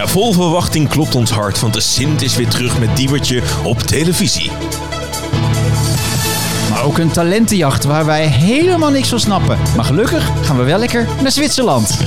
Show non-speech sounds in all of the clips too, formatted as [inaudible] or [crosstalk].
Ja, vol verwachting klopt ons hart, want de Sint is weer terug met Diewertje op televisie. Maar ook een talentenjacht waar wij helemaal niks van snappen. Maar gelukkig gaan we wel lekker naar Zwitserland.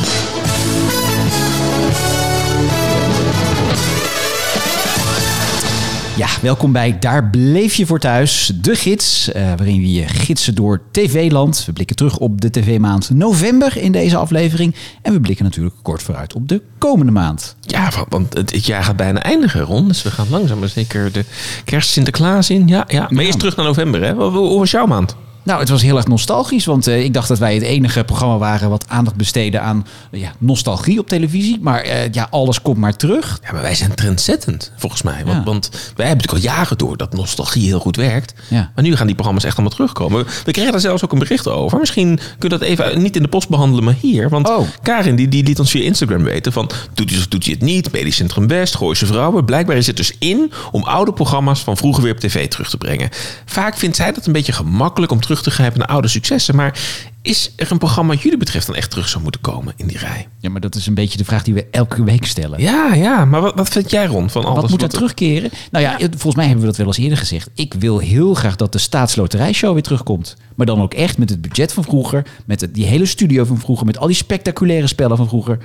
Ja, welkom bij Daar bleef je voor thuis, de gids, eh, waarin we je gidsen door TV-land. We blikken terug op de TV-maand november in deze aflevering. En we blikken natuurlijk kort vooruit op de komende maand. Ja, wa- want het, jaar gaat bijna eindigen, Ron. Dus we gaan langzaam maar zeker de kerst Sinterklaas in. Ja, ja. maar eerst terug naar november, hè? Hoe was jouw maand? Nou, het was heel erg nostalgisch, want eh, ik dacht dat wij het enige programma waren wat aandacht besteedde aan ja, nostalgie op televisie. Maar eh, ja, alles komt maar terug. Ja, maar wij zijn trendzettend, volgens mij. Want, Ja. want wij hebben natuurlijk al jaren door dat nostalgie heel goed werkt. Ja. Maar nu gaan die programma's echt allemaal terugkomen. We kregen daar zelfs ook een bericht over. Misschien kun je dat even niet in de post behandelen, maar hier. Want Oh. Karin die, die liet ons via Instagram weten van... doet hij of doet hij het niet? Medisch Centrum West, Gooise Vrouwen. Blijkbaar is het dus in om oude programma's van vroeger weer op tv terug te brengen. Vaak vindt zij dat een beetje gemakkelijk om terug te grijpen naar oude successen. Maar is er een programma wat jullie betreft dan echt terug zou moeten komen in die rij? Ja, maar dat is een beetje de vraag die we elke week stellen. Ja, ja. Maar wat, wat vind jij, Ron, van alles Wat moet er er- terugkeren? Nou ja, volgens mij hebben we dat wel eens eerder gezegd. Ik wil heel graag dat de staatsloterijshow weer terugkomt. Maar dan ook echt met het budget van vroeger. Met het, die hele studio van vroeger. Met al die spectaculaire spellen van vroeger.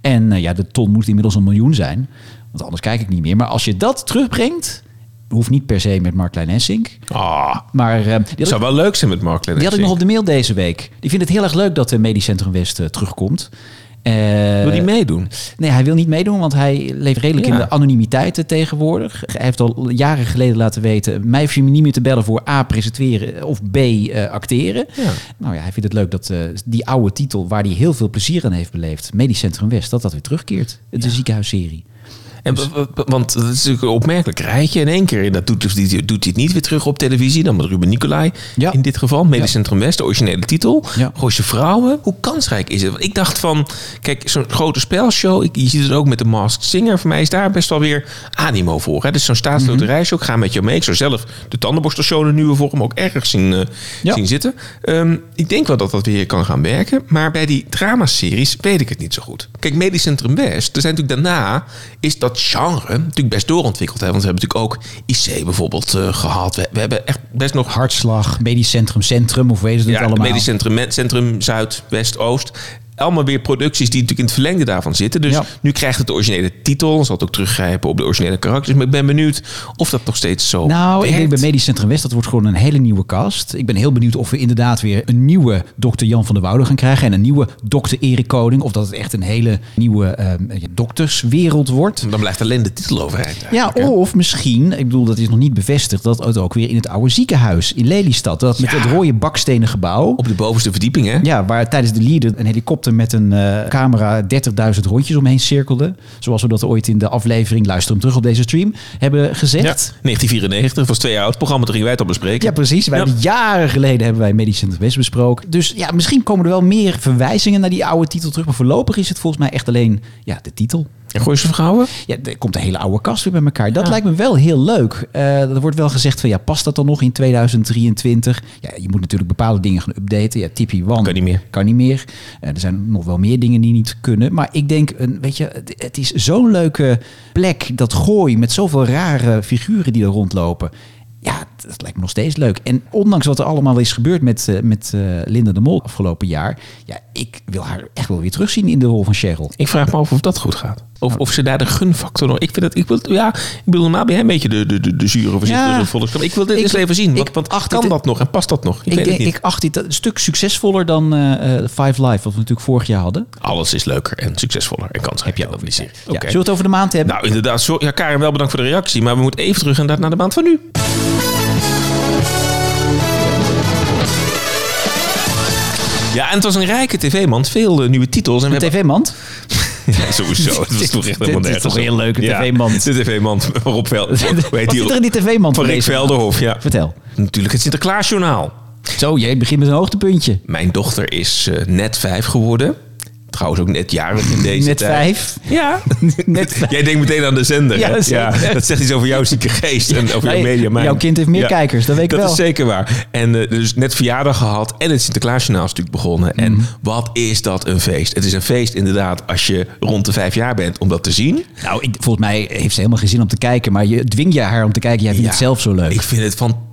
En eh, ja, de ton moet inmiddels een miljoen zijn. Want anders kijk ik niet meer. Maar als je dat terugbrengt... Hoeft niet per se met Mark Klein Essink. Ah, Maar eh, had zou ik, wel leuk zijn met Mark Lennon. die had ik nog op de mail deze week. Die vindt het heel erg leuk dat de Medisch Centrum West eh, terugkomt. Eh, Wil die meedoen? Nee, hij wil niet meedoen, want hij leeft redelijk Ja. in de anonimiteit eh, tegenwoordig. Hij heeft al jaren geleden laten weten... mij hoef je me niet meer te bellen voor A, presenteren of B, eh, acteren. Ja. Nou ja, hij vindt het leuk dat eh, die oude titel... waar hij heel veel plezier aan heeft beleefd... Medisch Centrum West, dat dat weer terugkeert. De ziekenhuisserie. En, w- want het is natuurlijk een opmerkelijk rijtje. In één keer dat doet, dus die, doet hij het niet weer terug op televisie. Dan met Ruben Nicolai Ja. in dit geval. Medisch Ja. Centrum West, de originele titel. Ja. Vrouwen. Hoe kansrijk is het? Want ik dacht van, kijk, zo'n grote spelshow. Ik, je ziet het ook met de Masked Singer. Voor mij is daar best wel weer animo voor. Hè? Dus zo'n staatsloterijshow. Ik ga met jou mee. Ik zou zelf de tandenborstelshow een nieuwe vorm ook erg zien, eh, Ja. zien zitten. Ehm, ik denk wel dat dat weer kan gaan werken. Maar bij die dramaseries weet ik het niet zo goed. Kijk, Medisch Centrum West. Er zijn natuurlijk daarna is dat genre natuurlijk best doorontwikkeld. Hè? Want we hebben natuurlijk ook IC bijvoorbeeld eh, gehad. We, we hebben echt best nog Hartslag, Medisch Centrum Centrum, of weet je het ja, allemaal? Medisch Centrum, Centrum Zuid, West, Oost. Allemaal weer producties die natuurlijk in het verlengde daarvan zitten. Dus Ja. nu krijgt het de originele titel. Zal het ook teruggrijpen op de originele karakters. Maar ik ben benieuwd of dat nog steeds zo Nou, ik denk bij Medisch Centrum West, dat wordt gewoon een hele nieuwe cast. Ik ben heel benieuwd of we inderdaad weer een nieuwe dokter Jan van der Woude gaan krijgen. En een nieuwe dokter Erik Koning. Of dat het echt een hele nieuwe ehm, dokterswereld wordt. Dan blijft alleen de titel overeind. Ja, hè? of misschien, ik bedoel, dat is nog niet bevestigd, dat het ook weer in het oude ziekenhuis in Lelystad. Dat met Ja. het rode bakstenen gebouw. Op de bovenste verdieping, hè? Ja, waar tijdens de leader een helikopter met een eh, camera 30.000 rondjes omheen cirkelde. Zoals we dat ooit in de aflevering, luister hem terug op deze stream, hebben gezegd. Ja, 1994, was twee jaar oud programma, toen gingen wij het al bespreken. Ja, precies. Wij Ja. jaren geleden hebben wij Centrum West besproken. Dus ja, misschien komen er wel meer verwijzingen naar die oude titel terug. Maar voorlopig is het volgens mij echt alleen ja, de titel. En Gooise Vrouwen? Ja, er komt een hele oude kast weer bij elkaar. Dat Ja. lijkt me wel heel leuk. Eh, er wordt wel gezegd van ja, past dat dan nog in 2023? Ja, je moet natuurlijk bepaalde dingen gaan updaten. Ja, Tippy One Kan niet meer. Kan niet meer. Eh, er zijn nog wel meer dingen die niet kunnen. Maar ik denk, een, weet je, het, het is zo'n leuke plek, dat gooi met zoveel rare figuren die er rondlopen. Ja, dat lijkt me nog steeds leuk. En ondanks wat er allemaal is gebeurd met, eh, met Linda de Mol afgelopen jaar. Ja, ik wil haar echt wel weer terugzien in de rol van Cheryl. Ik vraag me af of dat goed gaat. Of, of ze daar de gunfactor nog... Ik vind het... Ik wil, ja, ik bedoel, ben jij een beetje de, de, de, de zure Ja. Ik wil dit Ik- eens even zien. ik Want, want acht kan dat nog en past dat nog? Ik, Ik, weet denk, het niet. ik acht dit een stuk succesvoller dan eh, eh, Five Live, wat we natuurlijk vorig jaar hadden. Alles is leuker en succesvoller en kansrijker. Heb je ook die serie. Ja. Zullen we het over de maand hebben? Nou, inderdaad. Sorry, ja, Karen, wel bedankt voor de reactie. Maar we moeten even terug inderdaad naar de maand van nu. Ja, en het was een rijke tv-mand. Veel eh, nieuwe titels. En Een tv-mand? [laughs] Ja, sowieso. [laughs] Dat is toch echt helemaal Dit is nergens toch een heel leuke Ja, tv-mand. De tv-mand van Rob Vel. [laughs] Hoe heet Wat zit er in die tv-mand Van Rick? Velderhof, ja. Vertel. Natuurlijk het Sinterklaasjournaal. Zo, jij begint met een hoogtepuntje. Mijn dochter is eh, net vijf geworden. Gauw is ook net jarig in deze Net tijd. vijf. Ja. Net [laughs] vijf. Jij denkt meteen aan de zender. Ja, dat zegt iets over jouw zieke geest en over Nee, jouw media. jouw kind heeft meer kijkers, dat weet ik dat wel. is zeker waar. En eh, dus net verjaardag gehad en het Sinterklaasjournaal is natuurlijk begonnen. En Mhm. wat is dat een feest? Het is een feest inderdaad als je rond de vijf jaar bent om dat te zien. Nou, ik, volgens mij heeft ze helemaal geen zin om te kijken. Maar je dwingt je haar om te kijken. Jij vindt Ja, het zelf zo leuk. Ik vind het fantastisch.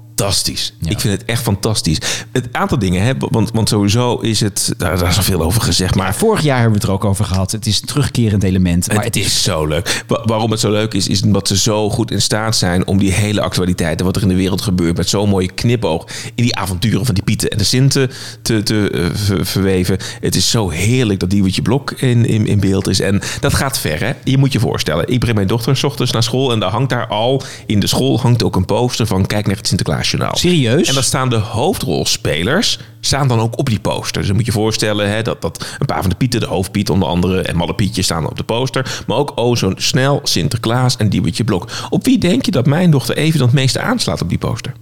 Ja. Ik vind het echt fantastisch. Het aantal dingen, hè, want, want sowieso is het... Daar, daar is al veel over gezegd, maar... Vorig jaar hebben we het er ook over gehad. Het is een terugkerend element. Maar het, is zo leuk. Wa- waarom het zo leuk is, is omdat ze zo goed in staat zijn om die hele actualiteit en wat er in de wereld gebeurt met zo'n mooie knipoog in die avonturen van die Pieten en de Sinten te, te eh, ver- verweven. Het is zo heerlijk dat Diewertje Blok in, in, in beeld is. En dat gaat ver, hè? Je moet je voorstellen. Ik breng mijn dochter s ochtends naar school en daar hangt daar al in de school hangt ook een poster van kijk naar het Serieus? En dan staan de hoofdrolspelers staan dan ook op die poster. Dus dan moet je voorstellen hè, dat, dat een paar van de Pieten, de hoofdpiet onder andere... en Malle Pietje staan op de poster. Maar ook oh snel Sinterklaas en Diewertje Blok. Op wie denk je dat mijn dochter even dan het meeste aanslaat op die poster?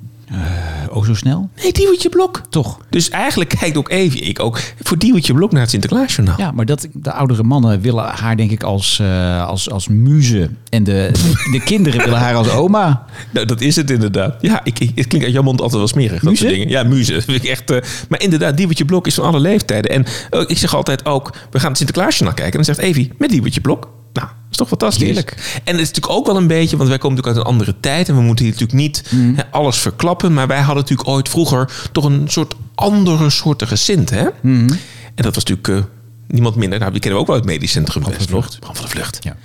Oh, zo snel? Nee, Diewertje Blok. Toch? Dus eigenlijk kijkt ook even, ik ook, voor Diewertje Blok naar het Sinterklaasjournaal. Ja, maar dat, de oudere mannen willen haar denk ik als, eh, als, als muze. En de, [laughs] de kinderen willen haar als oma. Nou, dat is het inderdaad. Ja, ik, ik, het klinkt uit jouw mond altijd wel smerig. Dat Muze? soort dingen. Ja, muze. Dat vind ik echt, eh, maar inderdaad, Diewertje Blok is van alle leeftijden. En eh, ik zeg altijd ook, we gaan het Sinterklaasjournaal kijken. En dan zegt Evie, met Diewertje Blok. Nou, dat is toch fantastisch. Heerlijk. En het is natuurlijk ook wel een beetje, want wij komen natuurlijk uit een andere tijd. En we moeten hier natuurlijk niet Mm. hè, alles verklappen. Maar wij hadden natuurlijk ooit vroeger toch een soort andere soortige Sint. Hè? Mm. En dat was natuurlijk eh, niemand minder. Nou, die kennen we ook wel uit het medisch centrum. Bram van de Vlucht. Bram van de Vlucht. Ja.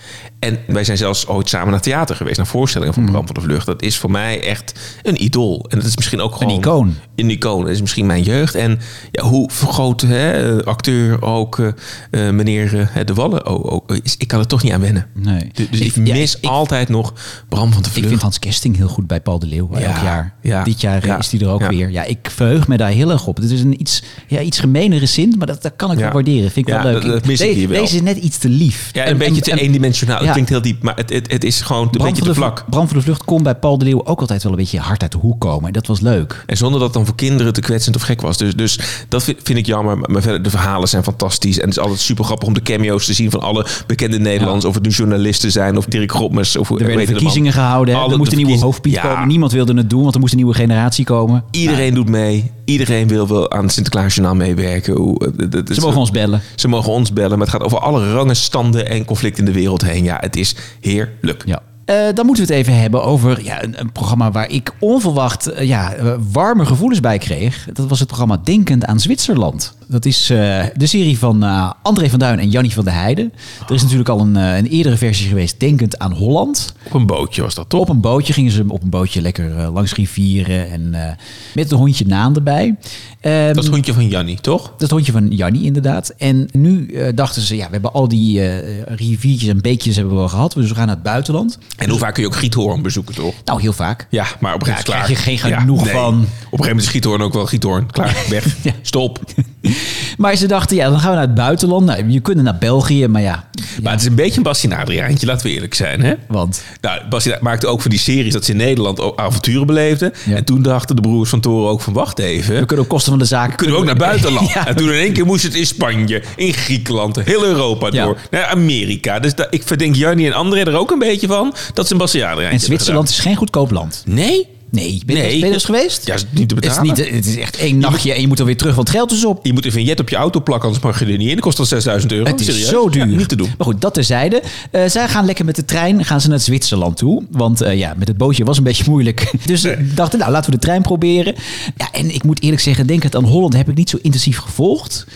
En wij zijn zelfs ooit samen naar theater geweest, naar voorstellingen van Bram van de Vlucht. Dat is voor mij echt een idool. En dat is misschien ook gewoon... icoon. Een icoon. Dat is misschien mijn jeugd. En ja, hoe vergroot hè, acteur ook eh, eh, meneer eh, De Wallen ook, ook is. Ik kan er toch niet aan wennen. Nee. Dus, dus ik, Ik- ja, mis ik- altijd nog Bram van de Ik Vlucht. vind Hans Kesting heel goed bij Paul de Leeuw. Ja, elk jaar. ja, Dit jaar ja, is hij er ook weer. Ja, ik verheug me daar heel erg op. Het is een iets, ja, iets gemeenere Sint, maar dat, dat kan ik wel waarderen. Vind ik wel leuk. dat- dat mis ik Deze- hier wel. Deze is net iets te lief. ja, En- een beetje te en eendimensionaal. Klinkt heel diep, maar het, het, het is gewoon een beetje te vlak. Bram van de Vlucht kon bij Paul de Leeuw ook altijd wel een beetje hard uit de hoek komen. En dat was leuk. En zonder dat het dan voor kinderen te kwetsend of gek was. Dus, dus dat vind, vind ik jammer. Maar verder, de verhalen zijn fantastisch. En het is altijd super grappig om de cameo's te zien van alle bekende Nederlanders. Of het nu journalisten zijn of Dirk Grotmers. Of, Er werden verkiezingen gehouden. Alle- Er moest een nieuwe hoofdpiet Ja. komen. Niemand wilde het doen, want er moest een nieuwe generatie komen. Iedereen doet mee. Iedereen wil wel aan het Sinterklaasjournaal meewerken. Hoe, eh, dat- dat is- Ze mogen ons bellen. Ze mogen ons bellen. Maar het gaat over alle rangen, standen en conflicten in de wereld heen. Ja, het is heerlijk. Ja. Eh, dan moeten we het even hebben over ja, een, een programma waar ik onverwacht eh, ja, eh, warme gevoelens bij kreeg. Dat was het programma Denkend aan Zwitserland. Dat is eh, de serie van eh, André van Duin en Jannie van der Heijden. Er is natuurlijk al een, eh, een eerdere versie geweest, Denkend aan Holland. Op een bootje was dat toch? Op een bootje gingen ze op een bootje lekker langs rivieren en met een hondje Naan erbij. Ehm, Dat is het hondje van Jannie, toch? dat is het hondje van Jannie inderdaad. En nu dachten ze, ja, we hebben al die riviertjes en beekjes hebben we wel gehad. Dus we gaan naar het buitenland. En hoe vaak kun je ook Giethoorn bezoeken, toch? Nou, heel vaak. Ja, maar op een gegeven moment Ja, krijg je geen genoeg nee. van. Op een gegeven moment is Giethoorn ook wel Giethoorn. Klaar, [laughs] weg. Ja. Stop. [laughs] Maar ze dachten, ja, dan gaan we naar het buitenland. Nou, je kunt naar België, maar ja. Maar het is een beetje een Bastien Adriaantje, laten we eerlijk zijn. Hè? Want Nou, maakte ook van die series dat ze in Nederland ook avonturen beleefden. Ja. En toen dachten de broers van Toren ook van wacht even. we kunnen op kosten van de zaak... Kunnen we ook naar [laughs] buitenland? Ja. En toen in één keer moest het in Spanje, in Griekenland, heel Europa Ja. door, naar Amerika. Dus ik verdenk Jannie en André er ook een beetje van dat ze een Bastien Adriaantje En Zwitserland is geen goedkoop land. Nee? Nee, ben je, Nee. eens geweest? Ja, is niet te het, is betalen. niet, het is echt één nachtje en je moet er weer terug, want het geld is op. Je moet een vignet op je auto plakken, anders mag je er niet in. Dat kost al 6000 euro. Het is Serieus? zo duur. Ja, niet te doen. Maar goed, dat terzijde. Eh zij gaan lekker met de trein gaan ze naar Zwitserland toe. Want eh, ja, met het bootje was een beetje moeilijk. [laughs] Dus ze dachten, nou, laten we de trein proberen. Ja, en ik moet eerlijk zeggen, denk het aan Holland heb ik niet zo intensief gevolgd.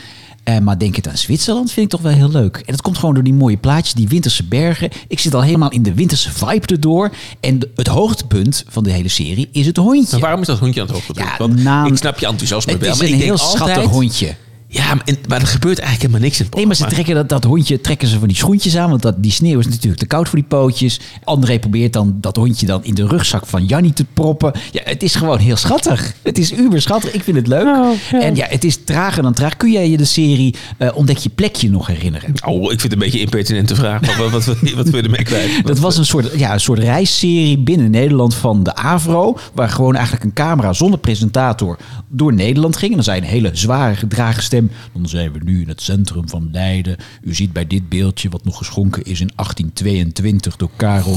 Eh, maar denk het aan Zwitserland vind ik toch wel heel leuk. En dat komt gewoon door die mooie plaatjes, die winterse bergen. Ik zit al helemaal in de winterse vibe erdoor. En de- het hoogtepunt van de hele serie is het hondje. Maar waarom is dat hondje aan het hoogtepunt? Ja, Want naam- ik snap je enthousiasme het wel. is Maar een ik heel altijd, schattig hondje. Ja, maar, er gebeurt eigenlijk helemaal niks in het Nee, maar ze trekken dat, dat hondje trekken ze van die schoentjes aan. Want dat, die sneeuw is natuurlijk te koud voor die pootjes. André probeert dan dat hondje dan in de rugzak van Jannie te proppen. Ja, het is gewoon heel schattig. Het is uber schattig. Ik vind het leuk. En ja, het is trager dan traag. Kun jij je de serie eh, Ontdek je plekje nog herinneren? Oh, ik vind het een beetje een impertinente vraag. Wat, wat, wat, wat, wat wil je ermee [laughs] kwijt? Dat was een soort, ja, een soort reisserie binnen Nederland van de Avro. Waar gewoon eigenlijk een camera zonder presentator door Nederland ging. En dan zei een hele zware gedragen stem. Dan zijn we nu in het centrum van Leiden. U ziet bij dit beeldje wat nog geschonken is in 1822 door Karel.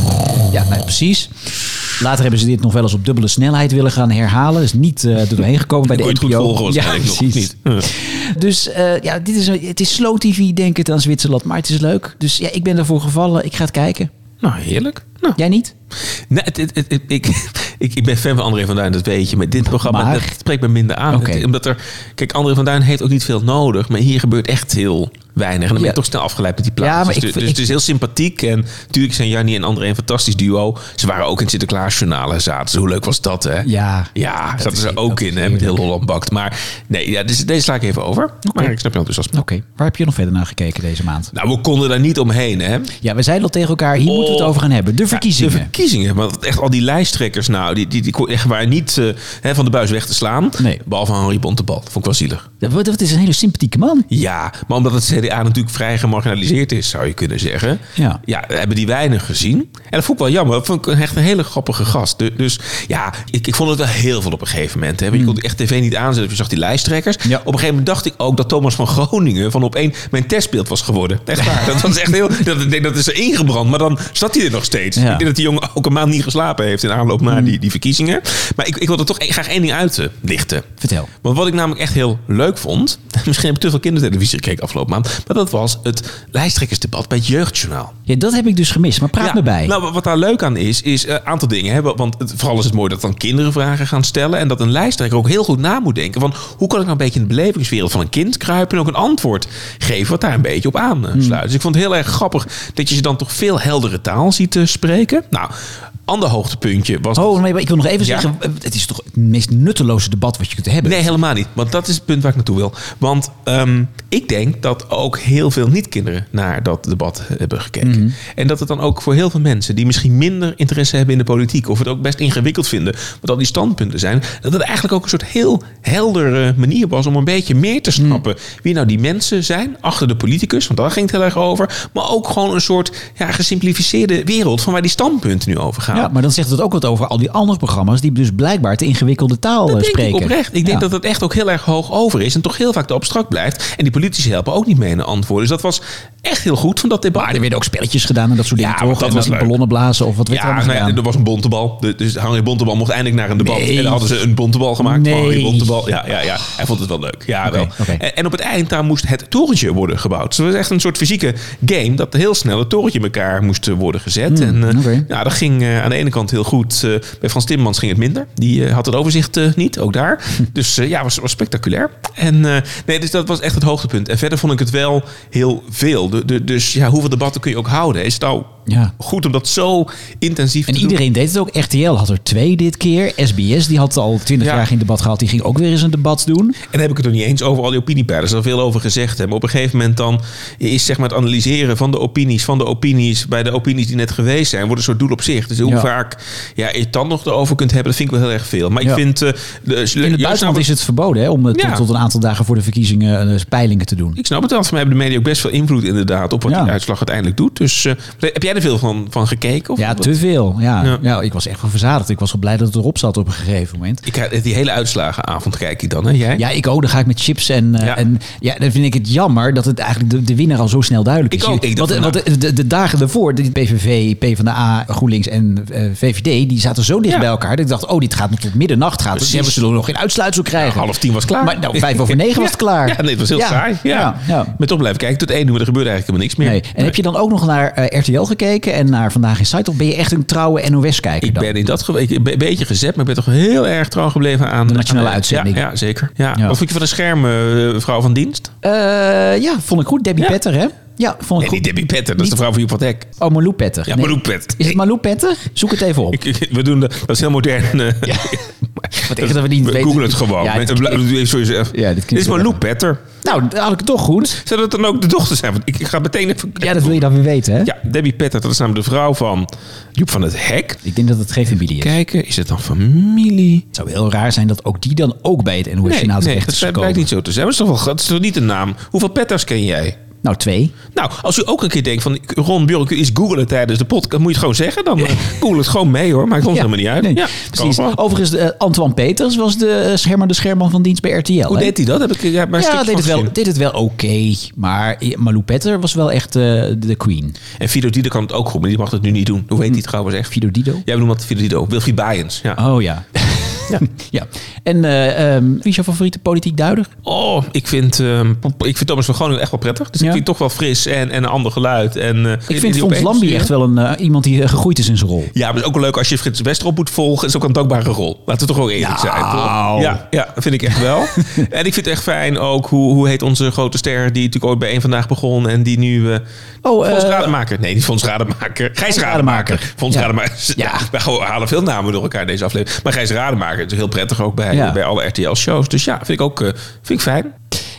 Ja, nou, precies. Later hebben ze dit nog wel eens op dubbele snelheid willen gaan herhalen. Is niet eh er doorheen gekomen bij de het goed NPO. volgen nog, of niet? [laughs] Dus eh, ja, dit is, een- het is slow TV, denk ik, aan Zwitserland. Maar het is leuk. Dus ja, ik ben ervoor gevallen. Ik ga het kijken. Nou, heerlijk. Nou, Jij niet? Nee, het, het, het- ik, [laughs] ik, ik ben fan van André van Duin, dat weet je. Maar dit programma Maar- dat spreekt me minder aan. Omdat er, kijk, André van Duin heeft ook niet veel nodig. Maar hier gebeurt echt heel weinig. En dan ben je Ja. toch snel afgeleid met die Ja, plaatjes. maar dus, dus ik- het is heel sympathiek. En natuurlijk zijn Jannie en André een fantastisch duo. Ze waren ook in Sinterklaasjournalen zaten. ze. Hoe leuk was dat, hè? Ja. Ja, Dat zaten ze ook in, hè, met heel Holland bakt. Maar nee, ja, deze, deze sla ik even over. Maar ik snap je enthousiasme. Oké. Waar heb je nog verder naar gekeken deze maand? Nou, we konden daar niet omheen, hè? Ja, we zeiden al tegen elkaar, hier moeten we het Oh. over gaan hebben. De verkiezingen. De verkiezingen. Want echt al die lijsttrekkers, nou, die, die, die echt waren niet eh, hè, van de buis weg te slaan. Nee. Behalve Henri Bontebal. Vond ik wel zielig. Dat, dat is een hele sympathieke man. Ja, maar omdat het CDA natuurlijk vrij gemarginaliseerd is, zou je kunnen zeggen. Ja. ja hebben die weinig gezien. En dat vond ik wel jammer. Dat vond ik echt een hele grappige gast. Du- Dus ja, ik, ik vond het wel heel veel op een gegeven moment. Hè. Je kon echt tv niet aanzetten. Je zag die lijsttrekkers. Hmm. Ja. Op een gegeven moment dacht ik ook dat Thomas van Groningen van op één mijn testbeeld was geworden. Echt waar. Dat was echt heel. Dat, dat is er ingebrand. Maar dan zat hij er nog steeds. Hmm. Ik denk dat die jongen ook een maand niet geslapen heeft in aanloop naar die, die verkiezingen. Maar ik, ik wil er toch graag één ding uitlichten. Vertel. Want wat ik namelijk echt heel leuk vond. [laughs] Misschien heb ik te veel kindertelevisie gekeken afgelopen maand. Maar dat was het lijsttrekkersdebat bij het Jeugdjournaal. Ja, dat heb ik dus gemist, maar praat Ja, me bij. Nou, wat daar leuk aan is, is een aantal dingen. Hè? Want het, vooral is het mooi dat dan kinderen vragen gaan stellen. En dat een lijsttrekker ook heel goed na moet denken. Van hoe kan ik nou een beetje in de belevingswereld van een kind kruipen. En ook een antwoord geven wat daar een beetje op aansluit. Hmm. Dus ik vond het heel erg grappig dat je ze dan toch veel heldere taal ziet eh, spreken. Nou, ander hoogtepuntje was. Oh nee, maar ik wil nog even Ja? zeggen, het is toch het meest nutteloze debat wat je kunt hebben. Nee, helemaal niet. Want dat is het punt waar ik naartoe wil. Want ehm, ik denk dat ook heel veel niet-kinderen naar dat debat hebben gekeken. Mhm. En dat het dan ook voor heel veel mensen die misschien minder interesse hebben in de politiek, of het ook best ingewikkeld vinden, wat al die standpunten zijn, dat het eigenlijk ook een soort heel heldere manier was om een beetje meer te snappen Mhm. wie nou die mensen zijn achter de politicus, want daar ging het heel erg over. Maar ook gewoon een soort ja, gesimplificeerde wereld van waar die standpunten nu over gaan. Ja, maar dan zegt het ook wat over al die andere programma's die dus blijkbaar te ingewikkelde taal Dat eh, denk spreken. ik oprecht. Ik denk Ja. dat het echt ook heel erg hoog over is. En toch heel vaak te abstract blijft. En die politici helpen ook niet mee in de antwoorden. Dus dat was echt heel goed van dat debat. Maar er werden ook spelletjes gedaan en dat soort Ja, dingen maar toch? dat En was leuk. ballonnen blazen of wat werd er ja, nou ja, gedaan? er was een bontebal. Dus Henry Bontebal mocht eindelijk naar een debat. Nee. En dan hadden ze een bontebal gemaakt Nee. Henry Bontebal. Ja, ja, ja. Hij vond het wel leuk. Ja, wel. En, en op het eind daar moest het torentje worden gebouwd. Dus het was echt een soort fysieke game. Dat heel snel het torentje in elkaar moest eh, worden gezet. en eh, Hmm, oké. ja, dat ging eh, aan de ene kant heel goed. Eh, bij Frans Timmermans ging het minder. Die eh, had het overzicht eh, niet, ook daar. Dus eh, ja, was, was spectaculair. En nee, dus dat was echt het hoogtepunt. En verder vond ik het wel heel veel. De, de, dus ja, hoeveel debatten kun je ook houden? Is het nou Ja. goed om dat zo intensief En te doen? iedereen deed het ook. RTL had er twee dit keer. SBS die had al twintig Ja. jaar geen debat gehad. Die ging ook weer eens een debat doen. En dan heb ik het er niet eens over al die opiniepeilers. Er is al veel over gezegd. Hè. Maar op een gegeven moment dan is zeg maar het analyseren van de opinies, van de opinies, bij de opinies die net geweest zijn, wordt een soort doel op zich. Dus hoe Ja. vaak ja, je het dan nog erover kunt hebben, dat vind ik wel heel erg veel. Maar ik vind... eh, de, In het buitenland is het verboden hè, om tot, tot een aantal dagen voor de verkiezingen eh, peilingen te doen. Ik snap het wel. Voor mij hebben de media ook best veel invloed inderdaad op wat die uitslag uiteindelijk doet. Dus eh, heb jij er veel van, van gekeken? Of Ja, te veel. Ja. Ja. Ik was echt wel verzadigd. Ik was wel blij dat het erop zat op een gegeven moment. Ik, die hele uitslagenavond kijk ik dan, hè? Jij? Ja, ik ook. Dan ga ik met chips en, Ja. en ja, dan vind ik het jammer dat het eigenlijk de, de winnaar al zo snel duidelijk is. Ik ook. Ik want want de, de, de dagen daarvoor, de PVV, PvdA, GroenLinks en VVD, die zaten zo dicht Ja. bij elkaar. Dat ik dacht, oh, dit gaat nog tot middernacht. Gaat. Dus hebben ze nog geen uitsluitsel krijgen. Half tien was klaar. Maar nou, vijf over [laughs] negen was het klaar. Ja, nee, het was heel Ja. saai. Ja. Ja, ja. Met op blijven kijken tot één uur, er gebeurde eigenlijk helemaal niks meer. Nee. En heb je dan ook nog naar eh, RTL gekeken en naar Vandaag in Site? Of ben je echt een trouwe NOS-kijker Ik dan? ben in dat geval een beetje gezet, maar ik ben toch heel erg trouw gebleven aan De nationale aan- uitzending. Ja, ja zeker. Ja. Ja. Wat vond je van de schermen, eh, vrouw van dienst? Eh, ja, vond ik goed. Debbie Ja. Petter, hè? Ja, vond ik Nee, goed. niet Debbie Petter, dat is de vrouw van Joep van Hek. Oh, Malou Petter. Ja, Malou Petter. Is het Malou Petter? Zoek het even op. [laughs] Ik, ik- we doen de, dat is heel modern. [laughs] eh, Ja. Wat echt dat we niet we weten. googelen het gewoon. Ja, Met- dit- jezelf. Ja, dit is Malou. Petter. Nou, dan had ik het toch goed. Zou dat dan ook de dochter zijn? Want ik, ik ga meteen even... Ja, dat wil je dan weer weten, hè? Ja, Debbie Petter, dat is namelijk de vrouw van Joep van het Hek. Ik denk dat het geen familie is. Kijken, is het dan familie? Het zou heel raar zijn dat ook die dan ook bij het NOS Nee, nee terecht dat is blijkt niet zo te zijn. Maar het is toch, wel, dat is toch niet een naam? Hoeveel Petters ken jij? Nou, twee. Nou, als u ook een keer denkt van Ron Björk, is googelen tijdens de podcast, moet je het gewoon zeggen. Dan uh, google het gewoon mee hoor. Maakt ons Ja. helemaal niet uit. Nee, ja, precies. Overigens, eh, Antoine Peters was de eh, Schermer de Scherman van dienst bij RTL. Hoe hè? deed hij dat? Heb ik ja, maar ja, deed het, wel, deed het wel oké. maar eh, Malou Petter was wel echt eh, de queen. En Fido Dido kan het ook goed, maar die mag het nu niet doen. Hoe heet hij het trouwens echt? Fido Dido. Jij noemt dat Fido Dido. Wilfried Baaiens. Ja. Oh ja. [laughs] [laughs] ja. En eh, ehm, wie is jouw favoriete politiek duider? Oh, ik vind, ehm, ik vind Thomas van Groningen echt wel prettig. Dus Ja. ik vind toch wel fris en, en een ander geluid. En, eh, Ik vind Fons Lambie echt wel een, eh, iemand die gegroeid is in zijn rol. Ja, maar het is ook wel leuk als je Frits Westerop moet volgen. Het is ook een dankbare rol. Laten we toch wel eerlijk zijn. Nou. Toch? Ja, ja, vind ik echt wel. [laughs] en ik vind het echt fijn ook, hoe, hoe heet onze grote ster... die natuurlijk ooit bij één Vandaag begon... en die nu... Oh, Fons Rademaker. Nee, niet Fons Rademaker. Gijs Rademaker. Rademaker. Fons Ja. Rademaker. [laughs] Ja. We halen veel namen door elkaar in deze aflevering. Maar Gijs Rademaker is heel prettig ook bij, Ja. bij alle RTL-shows. Dus ja, vind ik ook eh, vind ik fijn.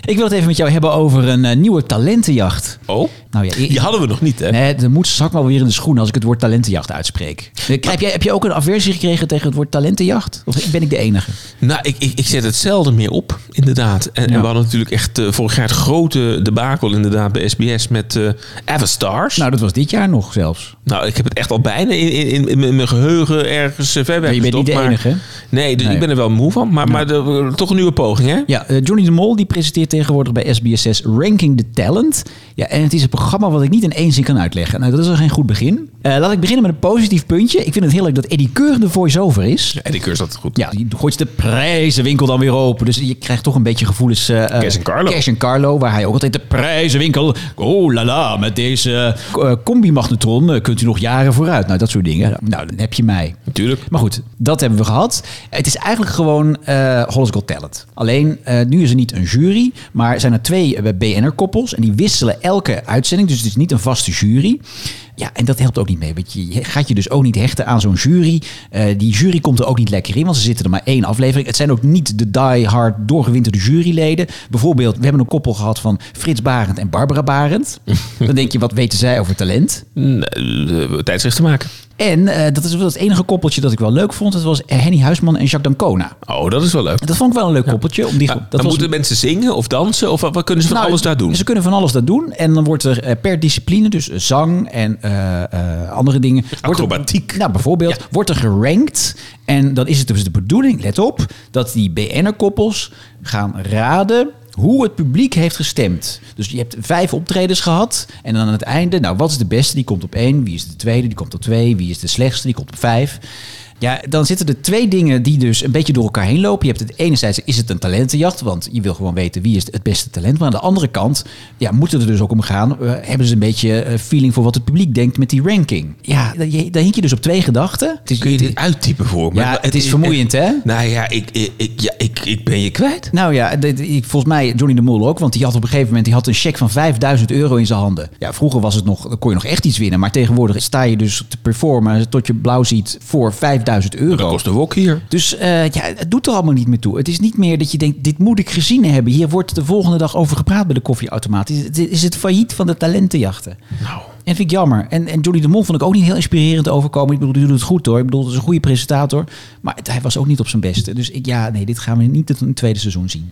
Ik wil het even met jou hebben over een eh, nieuwe talentenjacht. Oh, Nou ja, die hadden we nog niet, hè? Nee, moet straks wel weer in de schoen als ik het woord talentenjacht uitspreek. Eh, Heb jij, heb je ook een aversie gekregen tegen het woord talentenjacht? Of ben ik de enige? Nou, ik, ik, ik zet het zelden meer op, inderdaad. En, we hadden natuurlijk echt eh, vorig jaar het grote debakel inderdaad bij SBS met eh Avastars. Nou, Nou, dat was dit jaar nog zelfs. Ik heb het echt al bijna in, in, in, in mijn geheugen ergens eh, ver weg Maar je bent niet de enige? Nee, dus Nee. ik ben er wel moe van. Maar, maar de- toch een nieuwe poging, hè? Ja, eh, Johnny de Mol die presenteert tegenwoordig bij SBS6 Ranking the Talent. Ja, en het is een programma wat ik niet in één zin kan uitleggen. Nou, dat is al geen goed begin. Eh, laat ik beginnen met een positief puntje. Ik vind het heel leuk dat Eddie Keur de voice-over is. En die cursus dat goed. Ja, die gooit de prijzenwinkel dan weer open. Dus je krijgt toch een beetje gevoelens... eh, Cash and Carlo. Cash and Carlo, waar hij ook altijd de prijzenwinkel... Oh la la, met deze combi-magnetron kunt u nog jaren vooruit. Nou, dat soort dingen. Nou, dan heb je mij. Natuurlijk. Maar goed, dat hebben we gehad. Het is eigenlijk gewoon Hollis Got Talent. Alleen, nu is er niet een jury, maar zijn er twee BNR-koppels. En die wisselen elke uitzending, dus het is niet een vaste jury. Ja, en dat helpt ook niet mee. Want je gaat je dus ook niet hechten aan zo'n jury. Eh, die jury komt er ook niet lekker in, want ze zitten er maar één aflevering. Het zijn ook niet de die-hard doorgewinterde juryleden. Bijvoorbeeld, we hebben een koppel gehad van Frits Barend en Barbara Barend. Dan denk je, wat weten zij over talent? Eh, Tijdsrecht te maken. En eh, dat is wel het enige koppeltje dat ik wel leuk vond. Dat was Henny Huisman en Jacques Dancona. Oh, dat is wel leuk. Dat vond ik wel een leuk koppeltje. Om die, dat dan was moeten mensen zingen of dansen? Of wat, kunnen ze van Nou, alles daar doen? Ze kunnen van alles daar doen. En dan wordt er eh, per discipline, dus eh, zang en andere dingen. wordt er- Acrobatiek. nou, bijvoorbeeld, wordt er gerankt. En dan is het dus de bedoeling, let op, dat die BN'er-koppels gaan raden hoe het publiek heeft gestemd. Dus je hebt vijf optredens gehad. En dan aan het einde, nou, wat is de beste? Die komt op één. Wie is de tweede? Die komt op twee. Wie is de slechtste? Die komt op vijf. Ja, dan zitten er twee dingen die dus een beetje door elkaar heen lopen. Je hebt het enerzijds is het een talentenjacht, want je wil gewoon weten wie is het beste talent. Maar aan de andere kant, ja, moet het er dus ook om gaan. eh, hebben ze een beetje eh, feeling voor wat het publiek denkt met die ranking? Ja, dan hink je dus op twee gedachten. Het is, Kun je dit uittypen voor me? ja, het is vermoeiend, hè? Nou ja, ik, ik, ik, ja, ik, ik ben je kwijt. Nou ja, dit- ik- volgens mij Johnny de Mol ook. Want die had op een gegeven moment die had een cheque van 5000 euro in zijn handen. Ja, vroeger was het nog, dan kon je nog echt iets winnen. Maar tegenwoordig sta je dus te performen tot je blauw ziet voor 5000 euro. Dat kost een wok hier. Dus eh, ja, het doet er allemaal niet meer toe. Het is niet meer dat je denkt, dit moet ik gezien hebben. Hier wordt de volgende dag over gepraat bij de koffieautomaat. Is, het- is het failliet van de talentenjachten? Nou, En dat vind ik jammer. En, en Johnny de Mol vond ik ook niet heel inspirerend overkomen. Ik bedoel, die doet het goed hoor. Ik bedoel, het is een goede presentator. Maar het- hij was ook niet op zijn beste. Dus ik, ja, nee, dit gaan we niet in het tweede seizoen zien.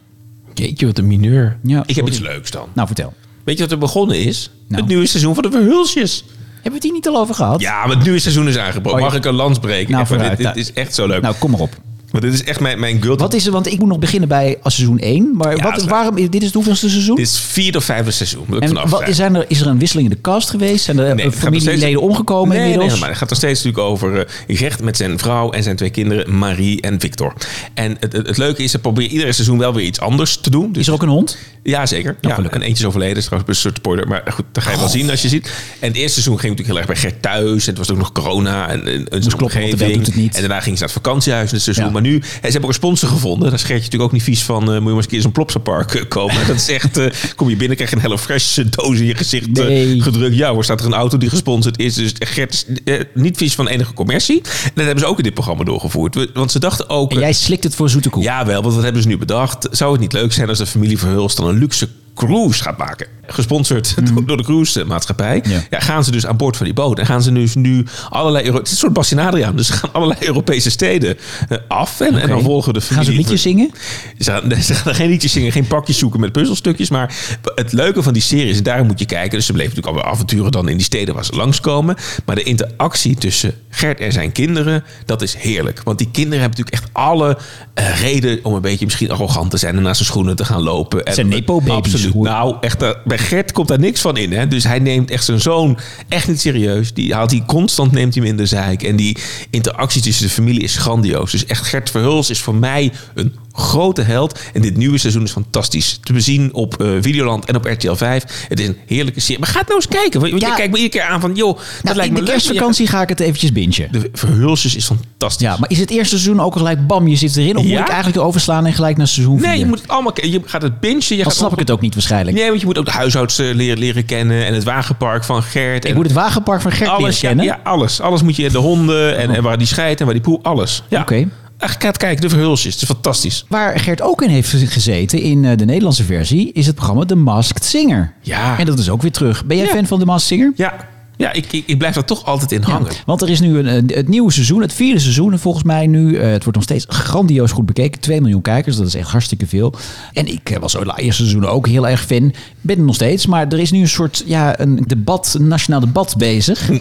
jeetje, wat een mineur. Ja, ik heb iets leuks dan. Nou, vertel. Weet je wat er begonnen is? Nou. Het nieuwe seizoen van de Verhulsjes. Hebben we het hier niet al over gehad? Ja, maar het nieuwe seizoen is aangebroken. Oh, ja. Mag ik een lans breken? Nou, dit, dit is echt zo leuk. Nou, kom maar op. Want dit is echt mijn, mijn guilty Wat is er? Want ik moet nog beginnen bij als seizoen 1. Maar Ja, wat, waarom, dit is het hoeveelste seizoen? Dit is vierde of vijfde seizoen. En wat, zijn. er, is er een wisseling in de cast geweest? Zijn er Nee, eh, familieleden steeds- omgekomen nee, inmiddels? Nee, maar het gaat nog steeds natuurlijk over uh, Geert met zijn vrouw en zijn twee kinderen, Marie en Victor. En het, het, het leuke is, ze proberen iedere seizoen wel weer iets anders te doen. Dus Is er ook een hond? Ja, zeker. ja, gelukkig. en eentje is overleden, is trouwens een soort spoiler. Maar goed, dat ga je wel zien als je ziet. En het eerste seizoen ging natuurlijk heel erg bij Gert thuis. En het was ook nog corona en, en een doet het niet. En daarna ging ze naar het vakantiehuis in het seizoen. Ja. Maar nu, en ze hebben ook een sponsor gevonden. Daar is Gertje natuurlijk ook niet vies van. eh, moet je maar eens een keer in zo'n Plopsapark eh, komen. Dat is echt, eh, kom je binnen, krijg je een Hello Fresh doos in je gezicht eh, Nee. gedrukt. Ja, hoor, staat er een auto die gesponsord is. Dus Gert eh, niet vies van enige commercie. En dat hebben ze ook in dit programma doorgevoerd. Want ze dachten ook... En jij slikt het voor zoete koek. Ja, wel, want wat hebben ze nu bedacht? Zou het niet leuk zijn als de familie Verhulst dan een luxe cruise gaat maken. Gesponsord door, door de cruise-maatschappij. Ja. Ja. gaan ze dus aan boord van die boot. En gaan ze dus nu allerlei... Euro- het is een soort Bastien Adriaan. Dus ze gaan allerlei Europese steden eh, af. En, en dan volgen de Gaan ze familie... liedjes zingen? Ze gaan, [laughs] ze gaan geen liedjes zingen, geen pakjes zoeken met puzzelstukjes. Maar het leuke van die serie is, en daarom moet je kijken. Dus ze bleven natuurlijk alweer avonturen dan in die steden waar ze langskomen. Maar de interactie tussen Gert en zijn kinderen, dat is heerlijk. Want die kinderen hebben natuurlijk echt alle eh, reden om een beetje misschien arrogant te zijn en naar zijn schoenen te gaan lopen. En, zijn nepo-baby's, Nou, echt, eh, bij Gert komt daar niks van in. Hè? Dus hij neemt echt zijn zoon echt niet serieus. Die haalt hij constant, neemt hij hem in de zeik. En die interactie tussen de familie is grandioos. Dus echt, Gert Verhulst is voor mij een grote held. En dit nieuwe seizoen is fantastisch. Te bezien op eh, Videoland en op RTL 5. Het is een heerlijke serie. Maar ga het nou eens kijken. Want Ja. je kijkt me iedere keer aan van... joh, dat Nou, lijkt in me de leuk. kerstvakantie ga ik het eventjes bingen. De Verhulstjes is fantastisch. Ja, maar is het eerste seizoen ook gelijk bam, je zit erin? Of Ja. moet ik eigenlijk overslaan en gelijk naar seizoen 4? Nee, je moet het allemaal... Je gaat het bingen. Je Dan gaat snap ik het ook niet waarschijnlijk. Nee, want je moet ook de huishoudster leren, leren kennen. En het wagenpark van Gert. Ik en moet het wagenpark van Gert alles, leren kennen. ja, alles. Alles moet je... De honden en, en waar die scheidt en waar die poel. Alles. Ja. Oké. Ga het kijken. De Verhulstjes. Het is fantastisch. Waar Gert ook in heeft gezeten in eh, de Nederlandse versie is het programma The Masked Singer. Ja. En dat is ook weer terug. Ben jij Ja. fan van The Masked Singer? Ja. Ja, ik, ik, ik blijf daar toch altijd in Ja, hangen. want er is nu een, een- het nieuwe seizoen, het vierde seizoen. En volgens mij nu, eh, het wordt nog steeds grandioos goed bekeken. 2 miljoen kijkers, dat is echt hartstikke veel. En ik eh, was zo de eerste seizoen ook heel erg fan. Ben het nog steeds, maar er is nu een soort ja, een debat, een nationaal debat bezig. [laughs]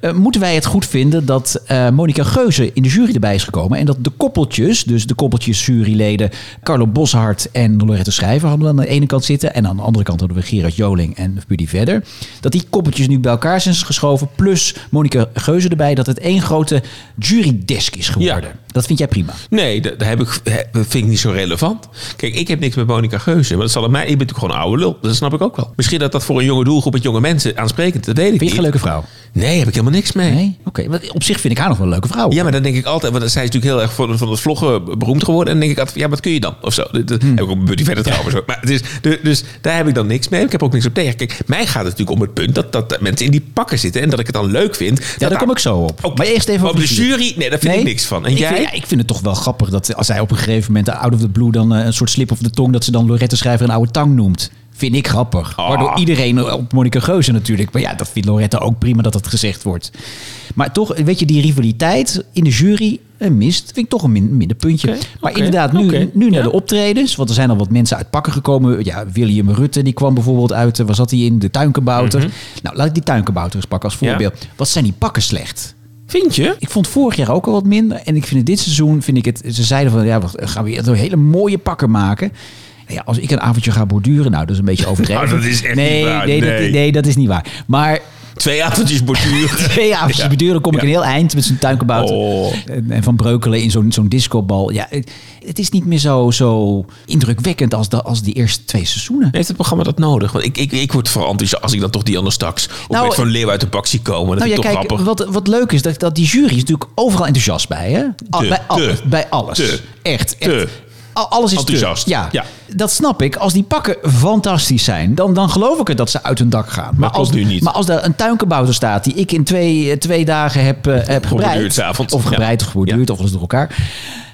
Eh, moeten wij het goed vinden dat eh Monica Geuze in de jury erbij is gekomen en dat de koppeltjes, dus de koppeltjes juryleden Carlo Boshart en Lorette Schrijver hadden we aan de ene kant zitten en aan de andere kant hadden we Gerard Joling en Buddy Vedder, dat die koppeltjes nu bij elkaar geschoven plus Monica Geuze erbij, dat het één grote jurydesk is geworden. Ja. Dat vind jij prima. Nee, dat, heb ik, dat vind ik niet zo relevant. Kijk, ik heb niks met Monica Geuze. Maar dat zal aan mij... Ik ben natuurlijk gewoon een oude lul. Dat snap ik ook wel. Misschien dat dat voor een jonge doelgroep met jonge mensen aansprekend Dat weet ik Vind je een leuke vrouw? Nee, heb ik helemaal niks mee. Nee? Oké, want op zich vind ik haar nog wel een leuke vrouw. Ja, maar dan denk ik altijd... Want zij is natuurlijk heel erg van, van het vloggen beroemd geworden. En dan denk ik altijd... Ja, wat kun je dan? Of zo. Dat, dat Hmm. heb ik ook met Buddy verder trouwens. Maar het is, de- dus daar heb ik dan niks mee. Ik heb ook niks op tegen. Kijk, mij gaat het natuurlijk om het punt... Dat, dat mensen in die pakken zitten. En dat ik het dan leuk vind. Ja, daar kom ik zo op. Maar eerst even op de jury. Nee, daar vind ik niks van. En ik jij? Vind, ja, ik vind het toch wel grappig dat als hij op een gegeven moment out of the blue dan eh, een soort slip of de tong dat ze dan Lorette Schrijver een oude tang noemt. Vind ik grappig. Ah. Waardoor iedereen op Monica Geuze natuurlijk. Maar ja, dat vindt Lorette ook prima dat dat gezegd wordt. Maar toch, weet je, die rivaliteit in de jury eh, mist. Vind ik toch een min, minder puntje. Maar inderdaad, nu, nu naar ja. de optredens. Want er zijn al wat mensen uit pakken gekomen. Ja, William Rutte, die kwam bijvoorbeeld uit. eh, Waar zat hij in? De tuinkebouter. Nou, laat ik die tuinkebouter eens pakken als Mhm. Ja. voorbeeld. Wat zijn die pakken slecht? Vind je? Ik vond vorig jaar ook al wat minder. En ik vind het dit seizoen, vind ik het... Ze zeiden van, ja, we gaan weer hele mooie pakken maken. Nou Ja, als ik een avondje ga borduren, nou, dat is een beetje [laughs] overdreven. Nou, dat is echt nee, niet waar, nee, nee. Dat, nee, dat is niet waar. Maar Twee avondjes borduren. [laughs] twee avondjes Ja. borduren, kom ik Ja. een heel eind met zo'n tuinkebouter. Oh. En, van breukelen in zo'n zo'n discobal. Ja, het, het is niet meer zo, zo indrukwekkend als, de, als die eerste twee seizoenen. Heeft het programma dat nodig? Want ik, ik, ik word vooral enthousiast als ik dan toch die anders straks... Nou, van leeuw uit de zie komen. Dat Nou ja, kijk, wat, wat leuk is, dat, dat die jury is natuurlijk overal enthousiast bij. Hè? Al- bij, alles, bij alles. echt, echt. Al- Alles is te. Enthousiast, Ja. ja. dat snap ik. Als die pakken fantastisch zijn, dan, dan geloof ik het dat ze uit hun dak gaan. Maar, als, nu niet. maar als er een tuinkebouter staat die ik in twee, eh, twee dagen heb, eh, heb gebreid. Of Ja. gebreid of geborduurd, Ja. of alles door elkaar.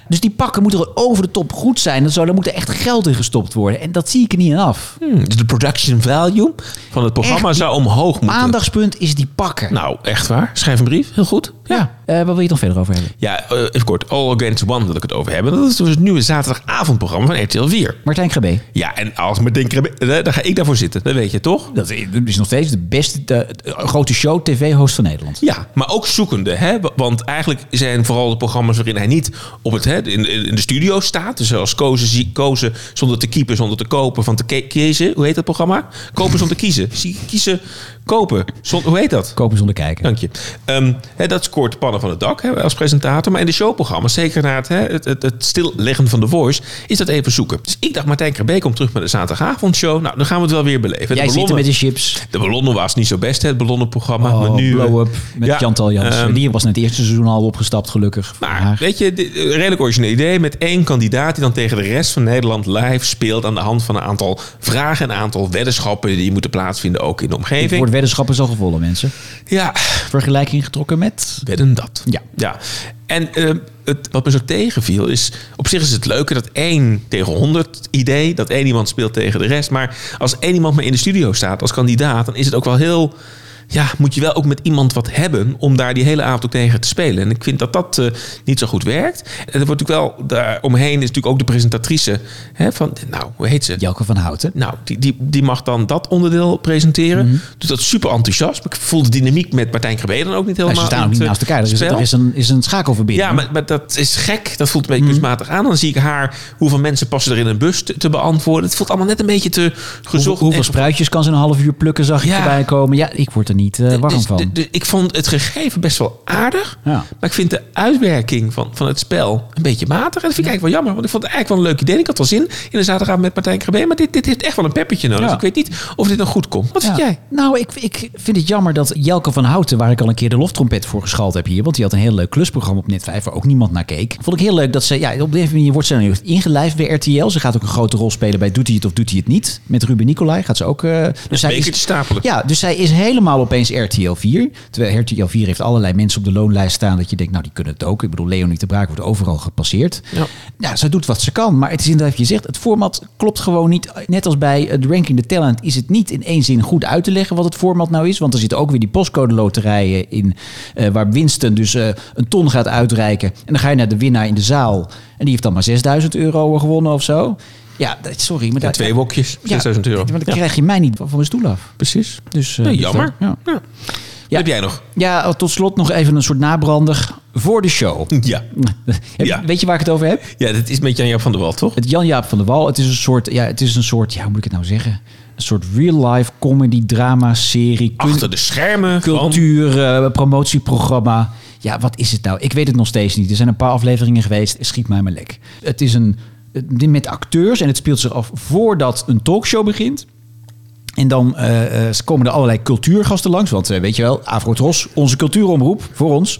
Dus die pakken moeten over de top goed zijn. Zo, daar moet er echt geld in gestopt worden. En dat zie ik er niet aan af. Hmm, dus de production value van het programma Echt, zou omhoog moeten. Aandachtspunt is die pakken. Nou, echt waar. Schrijf een brief. Heel goed. ja. Eh, waar wil je het nog verder over hebben? Ja, eh, even kort. All Against One wil ik het over hebben. Dat is dus het nieuwe zaterdagavondprogramma van RTL 4. Martijn Krabbe. Ja, en als me denken, eh, daar ga ik daarvoor zitten. Dat weet je toch? Dat is nog steeds de beste de, de grote show tv-host van Nederland. Ja, maar ook zoekende. Hè? Want eigenlijk zijn vooral de programma's waarin hij niet op het, hè, in, in de studio staat. Dus als kozen, zie- kozen zonder te keepen, zonder te kopen, van te kiezen. Hoe heet dat programma? Kopen zonder kiezen. Zie- Kiezen, kopen. Zonder, hoe heet dat? Kopen zonder kijken. Dank je. Ehm, hè, dat scoort pannen van het dak hè, als presentator. Maar in de showprogramma's, zeker na het, hè, het, het, het stilleggen van de voice, is dat even zoeken. Dus ik dacht, Martijn Krabbe komt terug met de zaterdagavondshow. Nou, dan gaan we het wel weer beleven. Jij de zit er met ballonnen, de chips. de ballonnen was niet zo best, hè, het ballonnenprogramma. maar Oh, nu, eh, blow-up met ja, Chantal Jans. ehm, die was net het eerste seizoen al opgestapt, gelukkig. maar haar. weet je, een redelijk origineel idee met één kandidaat die dan tegen de rest van Nederland live speelt aan de hand van een aantal vragen, een aantal weddenschappen die moeten plaatsvinden ook in de Het omgeving. woord weddenschap is al gevallen, mensen. Ja, Vergelijking getrokken met... wedden dat. Ja. ja. En eh, het, wat me zo tegenviel is... Op zich is het leuker dat één tegen honderd idee... dat één iemand speelt tegen de rest. Maar als één iemand maar in de studio staat als kandidaat... dan is het ook wel heel ja, moet je wel ook met iemand wat hebben om daar die hele avond ook tegen te spelen. En ik vind dat dat uh, niet zo goed werkt. En er wordt natuurlijk wel, daar omheen is natuurlijk ook de presentatrice hè, van, nou, hoe heet ze? Jelke van Houten. Nou, die, die, die mag dan dat onderdeel presenteren. Mm -hmm. Dus dat is super enthousiast. Ik voel de dynamiek met Martijn Krabbe dan ook niet helemaal. Ze staan ook niet naast elkaar. Dus er is een, is een schakelverbinding. Ja, maar, maar dat is gek. Dat voelt een beetje mm -hmm. kunstmatig aan. Dan zie ik haar, hoeveel mensen passen er in een bus te, te beantwoorden. Het voelt allemaal net een beetje te gezocht. Hoeveel, hoeveel spruitjes kan ze een half uur plukken, zag ik ja. erbij komen. Ja, ik word er niet uh, warm dus, van. De, de, ik vond het gegeven best wel aardig. Ja. Maar ik vind de uitwerking van, van het spel een beetje matig. En dat vind ik eigenlijk wel jammer. Want ik vond het eigenlijk wel een leuk idee. Ik had wel zin in de zaterdagavond met Martijn Krabbe. Maar dit, dit heeft echt wel een peppertje nodig. Ja. Dus ik weet niet of dit nog goed komt. Wat vind jij? Nou, ik, ik vind het jammer dat Jelke van Houten... waar ik al een keer de loftrompet voor geschald heb hier... want die had een heel leuk klusprogramma op Net 5... waar ook niemand naar keek. Vond ik heel leuk dat ze... Ja, op deze manier wordt ze dan ingelijfd bij RTL. Ze gaat ook een grote rol spelen bij Doet hij het of doet hij het niet. Met Ruben Nicolai gaat ze ook... Uh, dus zij is, stapelen. Ja, dus zij is helemaal opeens RTL 4. Terwijl RTL 4 heeft allerlei mensen op de loonlijst staan... dat je denkt, nou, die kunnen het ook. Ik bedoel, Leonie de Braak wordt overal gepasseerd. Ja. ja, ze doet wat ze kan. Maar het is inderdaad, je zegt, het format klopt gewoon niet. Net als bij het Ranking the Talent is het niet in één zin goed uit te leggen... wat het format nou is. Want er zitten ook weer die postcode loterijen in... Uh, waar Winston dus uh, een ton gaat uitreiken. En dan ga je naar de winnaar in de zaal... en die heeft dan maar 6000 euro gewonnen of zo... Ja, sorry. Maar ja, dat, twee wokjes, 6000 euro. Maar dan krijg je mij niet van mijn stoel af. Precies. Dus, uh, nee, jammer. ja. ja. Ja. Heb jij nog? Ja, tot slot nog even een soort nabrander voor de show. Ja. [laughs] ja. Weet je waar ik het over heb? Ja, dat is met Jan-Jaap van der Wal, toch? Het Jan-Jaap van der Wal. Het is een soort, ja, het is een soort, ja, hoe moet ik het nou zeggen? Een soort real-life comedy drama serie. Achter de schermen. Cultuur, van... uh, promotieprogramma. Ja, wat is het nou? Ik weet het nog steeds niet. Er zijn een paar afleveringen geweest. Schiet mij maar lek. Het is een met acteurs en het speelt zich af voordat een talkshow begint. En dan uh, komen er allerlei cultuurgasten langs. Want uh, weet je wel, Afrotros, onze cultuuromroep voor ons.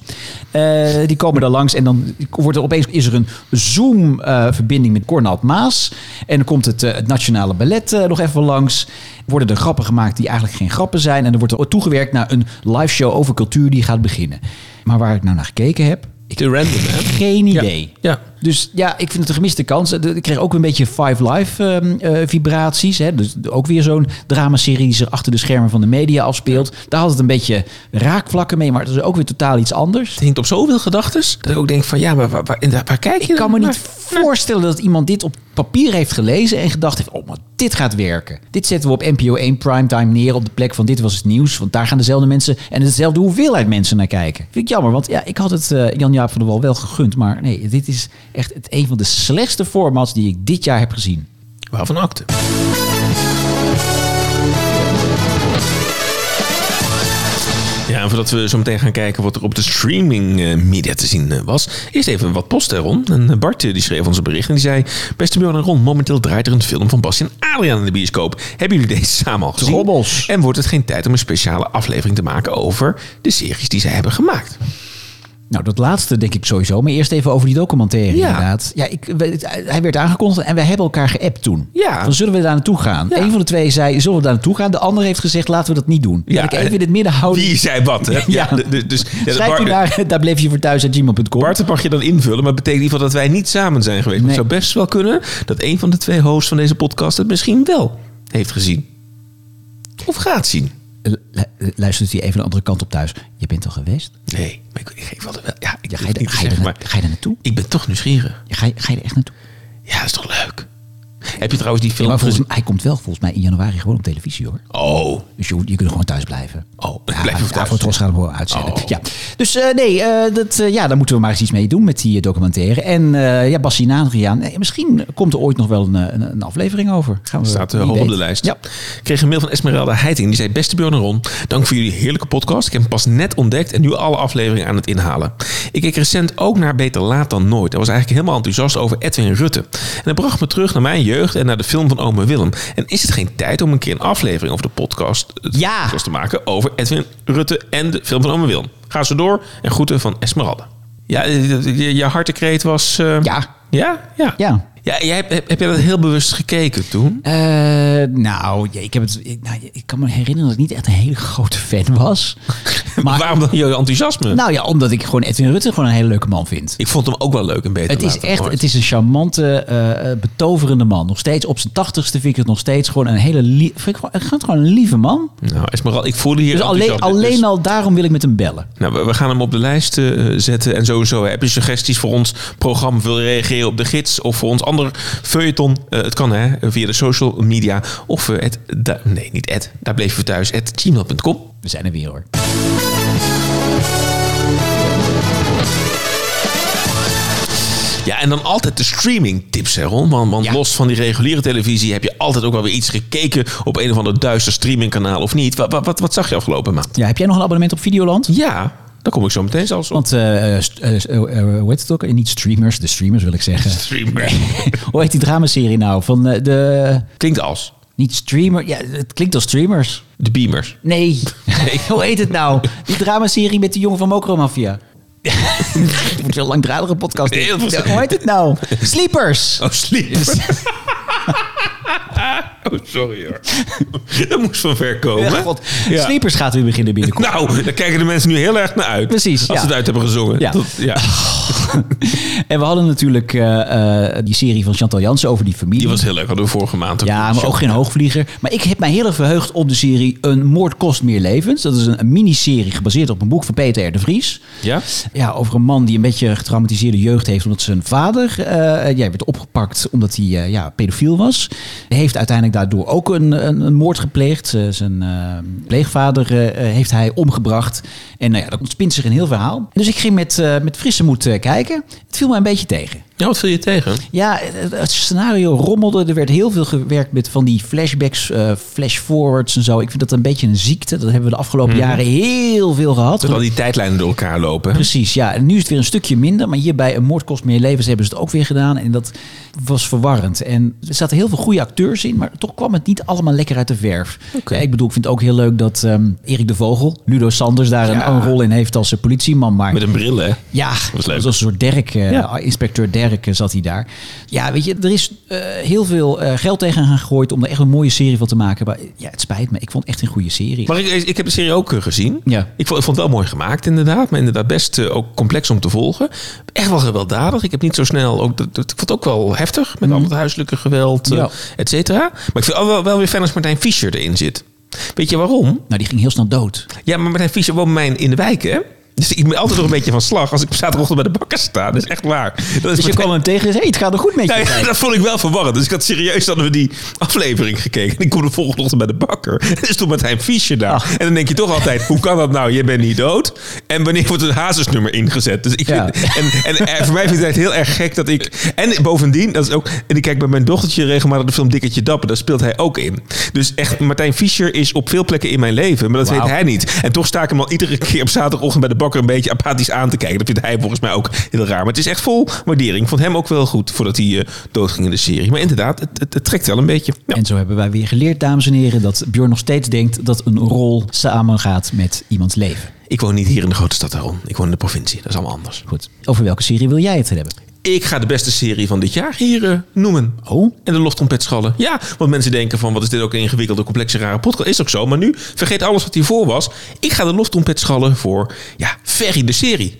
Uh, die komen daar langs. En dan wordt er opeens is er een Zoom-verbinding met Cornald Maas. En dan komt het, het Nationale Ballet nog even langs. Worden er grappen gemaakt die eigenlijk geen grappen zijn. En dan wordt er toegewerkt naar een live show over cultuur die gaat beginnen. Maar waar ik nou naar gekeken heb. Ik Te random, hè? Geen idee. Ja. ja. Dus ja, ik vind het een gemiste kans. Ik kreeg ook een beetje Five Live um, uh, vibraties. Hè. Dus ook weer zo'n dramaserie die zich achter de schermen van de media afspeelt. Daar had het een beetje raakvlakken mee, maar het is ook weer totaal iets anders. Het hinkt op zoveel gedachten. Dat ik ook denk van ja, maar waar, waar, waar kijk je Ik kan me niet voorstellen dat iemand dit op papier heeft gelezen en gedacht heeft, oh, maar dit gaat werken. Dit zetten we op NPO 1 primetime neer op de plek van dit was het nieuws. Want daar gaan dezelfde mensen en dezelfde hoeveelheid mensen naar kijken. Vind ik jammer, want ja, ik had het uh, Jan-Jaap van der Wal wel gegund. Maar nee, dit is echt het een van de slechtste formats die ik dit jaar heb gezien. Waarvan acte? Ja, en voordat we zo meteen gaan kijken wat er op de streaming uh, media te zien uh, was. Eerst even wat post, Ron. En Bart die schreef onze bericht en die zei... Beste Bjorn en Ron, momenteel draait er een film van Bas en Adriaan in de bioscoop. Hebben jullie deze samen al gezien? Robbels. En wordt het geen tijd om een speciale aflevering te maken over de series die zij hebben gemaakt? Nou, dat laatste denk ik sowieso. Maar eerst even over die documentaire ja. inderdaad. Ja, ik, hij werd aangekondigd en wij hebben elkaar geappt toen. Ja. Dan zullen we daar naartoe gaan. Ja. Een van de twee zei, zullen we daar naartoe gaan? De ander heeft gezegd, laten we dat niet doen. Ja. Ik even in het midden houden. Wie zei wat, hè? [laughs] ja. Dus, dus, ja, Schrijf je daar, [laughs] daar bleef je voor thuis uit gmail.com. Bart, mag je dan invullen. Maar betekent in ieder geval dat wij niet samen zijn geweest. Nee. Het zou best wel kunnen dat een van de twee hosts van deze podcast het misschien wel heeft gezien. Of gaat zien luistert hij even de andere kant op thuis. Je bent al geweest? Nee, maar ik, ik, wilde wel. Ja, ik ja, ga, je, ga, je er, ga je er naartoe? Ik ben toch nieuwsgierig. Ja, ga, je, ga je er echt naartoe? Ja, dat is toch leuk? Heb je trouwens die film... Ja, volgens, hij komt wel volgens mij in januari gewoon op televisie hoor. Oh. Dus je, je kunt gewoon thuis blijven. Oh, ja, blijf thuis. Voor gaan we uitzenden. Oh. Ja. Dus uh, nee, uh, dat, uh, ja, daar moeten we maar eens iets mee doen met die documentaire. En ja, Adriaan, nee, misschien komt er ooit nog wel een, een, een aflevering over. Gaan we Staat hoog op de lijst. Ja. Ik kreeg een mail van Esmeralda Heiting. Die zei, beste Björn Ron, dank voor jullie heerlijke podcast. Ik heb hem pas net ontdekt en nu alle afleveringen aan het inhalen. Ik keek recent ook naar Beter Laat Dan Nooit. Hij was eigenlijk helemaal enthousiast over Edwin Rutte. En dat bracht me terug naar mijn jeugd en naar de film van Ome Willem. En is het geen tijd om een keer een aflevering over de podcast, ja. podcast te maken over Edwin Rutte en de film van Ome Willem? Ga zo door en groeten van Esmeralda. Ja, je, je hartekreet was... Uh, ja. Ja? Ja. Ja. Ja, jij heb, heb, heb jij dat heel bewust gekeken toen? Uh, nou, ja, ik, heb het, ik, nou, ik kan me herinneren dat ik niet echt een hele grote fan was. [laughs] Maar- Waarom dan je enthousiasme? Nou ja, omdat ik gewoon Edwin Rutte gewoon een hele leuke man vind. ik vond hem ook wel leuk en beter Het is echt, ooit. het is een charmante, eh, eh, betoverende man. Nog steeds op zijn tachtigste vind ik het nog steeds gewoon een hele lie- vind ik vind het gewoon een lieve man. Nou, Esmeralda, ik voelde hier Dus alleen, enthousiasme. alleen Dus- al daarom wil ik met hem bellen. Nou, we- we gaan hem op de lijst zetten. En sowieso heb je suggesties voor ons programma. Wil je reageren op de gids of voor ons ander feuilleton? Eh, het kan hè, via de social media. Of eh, het, nee, niet het. Daar bleven we thuis. Het gmail.com. We zijn er weer hoor. Ja, en dan altijd de streaming tips, hè Ron? Want, want Ja. los van die reguliere televisie heb je altijd ook wel weer iets gekeken op een of ander duister streamingkanaal of niet. Wat, wat, wat zag je afgelopen maand? Ja, heb jij nog een abonnement op Videoland? Ja, daar kom ik zo meteen zelfs op. Want, eh, eh, eh, hoe heet het ook? Niet streamers, de streamers wil ik zeggen. [laughs] Streamer. [laughs] hoe heet die dramaserie nou? Van de... Klinkt als Niet streamer, ja, het klinkt als streamers. de Beamers. Nee, [laughs] hoe heet het nou? Die dramaserie met die jongen van Mokro Mafia. Het wordt een langdradige podcast. Nee, dat was- Ja, hoe heet het nou? Sleepers. Oh, sleep. [laughs] oh, sorry hoor. [laughs] Dat moest van ver komen. Ja, God. Ja. Sleepers gaat weer beginnen binnenkort. Nou, daar kijken de mensen nu heel erg naar uit. Precies, Als ze het uit hebben gezongen. Ja. Dat-. [laughs] En we hadden natuurlijk eh, eh, die serie van Chantal Jansen over die familie. Die was heel leuk. Hadden we vorige maand. ook Ja, maar ook geen hoogvlieger. Maar ik heb mij heel erg verheugd op de serie Een moord kost meer levens. Dat is een, een miniserie gebaseerd op een boek van Peter R. de Vries. Ja? Ja, over een man die een beetje getraumatiseerde jeugd heeft... omdat zijn vader eh, ja, werd opgepakt omdat hij ja, pedofiel was. Hij heeft uiteindelijk daardoor ook een, een, een moord gepleegd. Eh, zijn eh, pleegvader eh, heeft hij omgebracht. En nou ja, dat ontspint zich een heel verhaal. Dus ik ging met, eh, met frisse moed eh, kijken. Het viel me een beetje tegen. Ja, wat viel je tegen? Ja, het, scenario rommelde. Er werd heel veel gewerkt met van die flashbacks, eh flash-forwards en zo. Ik vind dat een beetje een ziekte. Dat hebben we de afgelopen jaren heel veel gehad. Al die tijdlijnen door elkaar lopen. Precies, ja. En nu is het weer een stukje minder. Maar hier bij Een Moord kost meer levens hebben ze het ook weer gedaan. En dat was verwarrend. En er zaten heel veel goede acteurs in. Maar toch kwam het niet allemaal lekker uit de verf. Ja, ik bedoel, ik vind het ook heel leuk dat ehm, Erik de Vogel, Ludo Sanders, daar Ja. een, een rol in heeft als eh, politieman. Maar Met een bril, hè? ja, was leuk. een soort Derk, eh, Ja. inspecteur Derk eh, zat hij daar. Ja, weet je, er is eh, heel veel eh, geld tegen gaan gegooid om er echt een mooie serie van te maken. Maar ja, het spijt me. Ik vond het echt een goede serie. Maar ik, ik heb de serie ook gezien. Ja. Ik vond, ik vond het wel mooi gemaakt, inderdaad. Maar inderdaad best ook complex om te volgen. Echt wel gewelddadig. Ik heb niet zo snel... Ook, dat, dat- ik vond het ook wel heftig. Met al het huiselijke geweld, eh, Ja. et cetera. Maar ik vind wel, wel weer fijn als Martijn Fischer erin zit. Weet je waarom? Nou, die ging heel snel dood. Ja, maar Martijn Fischer woont bij mij in de wijk, hè? Dus ik ben altijd nog een beetje van slag als ik op zaterdagochtend bij de bakker sta. Dat is echt waar. Dat is Dus je kwam hem tegen en zei, hey, het gaat er goed met je. Ja, [laughs] ja, dat vond ik wel verwarrend. Dus ik had serieus hadden we die aflevering gekeken. En ik kom de volgende ochtend bij de bakker. [laughs] En er stond Martijn Fischer daar. Ach. En dan denk je toch altijd, hoe kan dat nou? Je bent niet dood. En wanneer wordt het hazesnummer ingezet? Dus ik Ja. vind, en, en eh, voor mij vind ik het heel erg gek dat ik... En bovendien, dat is ook... En ik kijk bij mijn dochtertje regelmatig de film Dikketje Dapper. Daar speelt hij ook in. Dus echt, Martijn Fischer is op veel plekken in mijn leven. Maar dat weet hij niet. En toch sta ik hem al iedere keer op zaterdagochtend bij de bakker... een beetje apathisch aan te kijken. Dat vindt hij volgens mij ook heel raar. Maar het is echt vol waardering. Ik vond hem ook wel goed voordat hij eh, doodging in de serie. Maar inderdaad, het, het, het trekt wel een beetje. Ja. En zo hebben wij weer geleerd, dames en heren, dat Björn nog steeds denkt dat een rol samengaat met iemands leven. Ik woon niet hier in de grote stad daarom. Ik woon in de provincie. Dat is allemaal anders. Goed. Over welke serie wil jij het hebben? Ik ga de beste serie van dit jaar hier eh, noemen. Oh, En de loftrompetschallen. Ja, want mensen denken van wat is dit ook een ingewikkelde, complexe, rare podcast. Is ook zo. Maar nu, vergeet alles wat hiervoor was. Ik ga de loftrompetschallen voor, ja, Ferry de serie.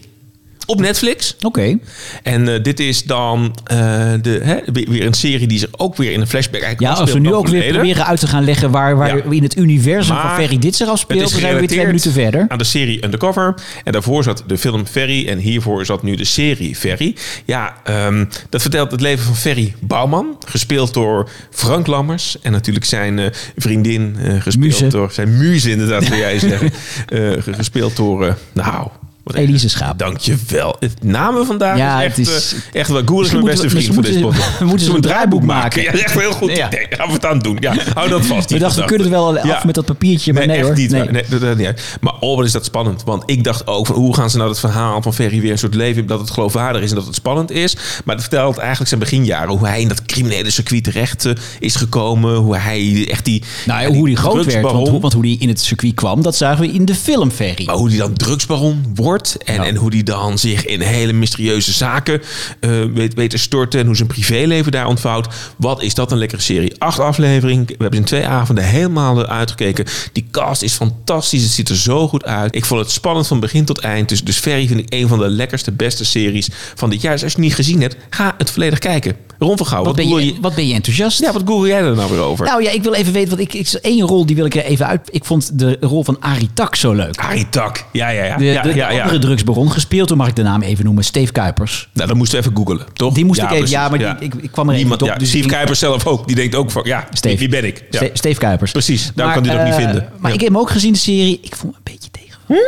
Op Netflix. oké. En eh, dit is dan eh, de, hè, weer, een serie die zich ook weer in een flashback eigenlijk Ja, als we nu ook weer verleden. proberen uit te gaan leggen waar, waar Ja. in het universum van Ferry dit zich afspeelt, dan zijn we weer twee minuten verder. aan de serie Undercover. En daarvoor zat de film Ferry. En hiervoor zat nu de serie Ferry. Ja, ehm, dat vertelt het leven van Ferry Bouwman. Gespeeld door Frank Lammers. En natuurlijk zijn eh, vriendin. gespeeld Muze. door zijn muze inderdaad, wil jij [laughs] zeggen. Ge- gespeeld door, nou... wat Elise Schaap. Dankjewel. Het namen vandaag Ja, is echt, het is- eh, echt wel... Goer is mijn beste we- vriend van deze podcast. we moeten Zullen een draaiboek maken. Ja, dat is echt heel goed Ja. idee. Gaan we het aan doen. Ja, hou dat vast. We dachten, we kunnen het wel af Ja. met dat papiertje, maar nee, echt hoor. niet. Nee. Nee, dat, niet uit. Maar oh, wat is dat spannend. Want ik dacht ook van hoe gaan ze nou het verhaal van Ferry weer een soort leven... dat het geloofwaardig is en dat het spannend is. Maar het vertelt eigenlijk zijn beginjaren. Hoe hij in dat criminele circuit terecht eh, is gekomen. Hoe hij echt die... Nou ja, ja, hoe die groot werd, want, hoe- want hoe die in het circuit kwam, dat zagen we in de film Ferry. Maar hoe die dan drugsbaron wordt wordt. En, Ja. en hoe die dan zich in hele mysterieuze zaken eh, weet, weet te storten. En hoe zijn privéleven daar ontvouwt. Wat is dat een lekkere serie. Acht afleveringen. We hebben in twee avonden helemaal uitgekeken. Die cast is fantastisch. Het ziet er zo goed uit. Ik vond het spannend van begin tot eind. Dus, dus Ferry vind ik een van de lekkerste, beste series van dit jaar. Dus als je het niet gezien hebt, ga het volledig kijken. Ron van Gouw, Wat ben, google je, wat ben je enthousiast? Ja, wat google jij er nou weer over? Nou ja, ik wil even weten, want ik, ik één rol die wil ik er even uit. Ik vond de rol van Arie Tak zo leuk. Arie Tak. Ja, ja, ja. De, ja, de, ja, ja. Andere drugsbaron, gespeeld door, mag ik de naam even noemen, Steve Kuipers. Nou, dan moesten we even googelen, toch? Die moest ik even- ja, maar die- ik- ik kwam er Niemand, op, dus Steve Kuipers zelf ook. Die denkt ook van, ja, Steve. wie ben ik? Ja. Ste- Steve Kuipers. Precies, daarom kan hij ook niet eh, vinden. Maar ik heb hem ook gezien, de serie. Ik vond hem een beetje tegen.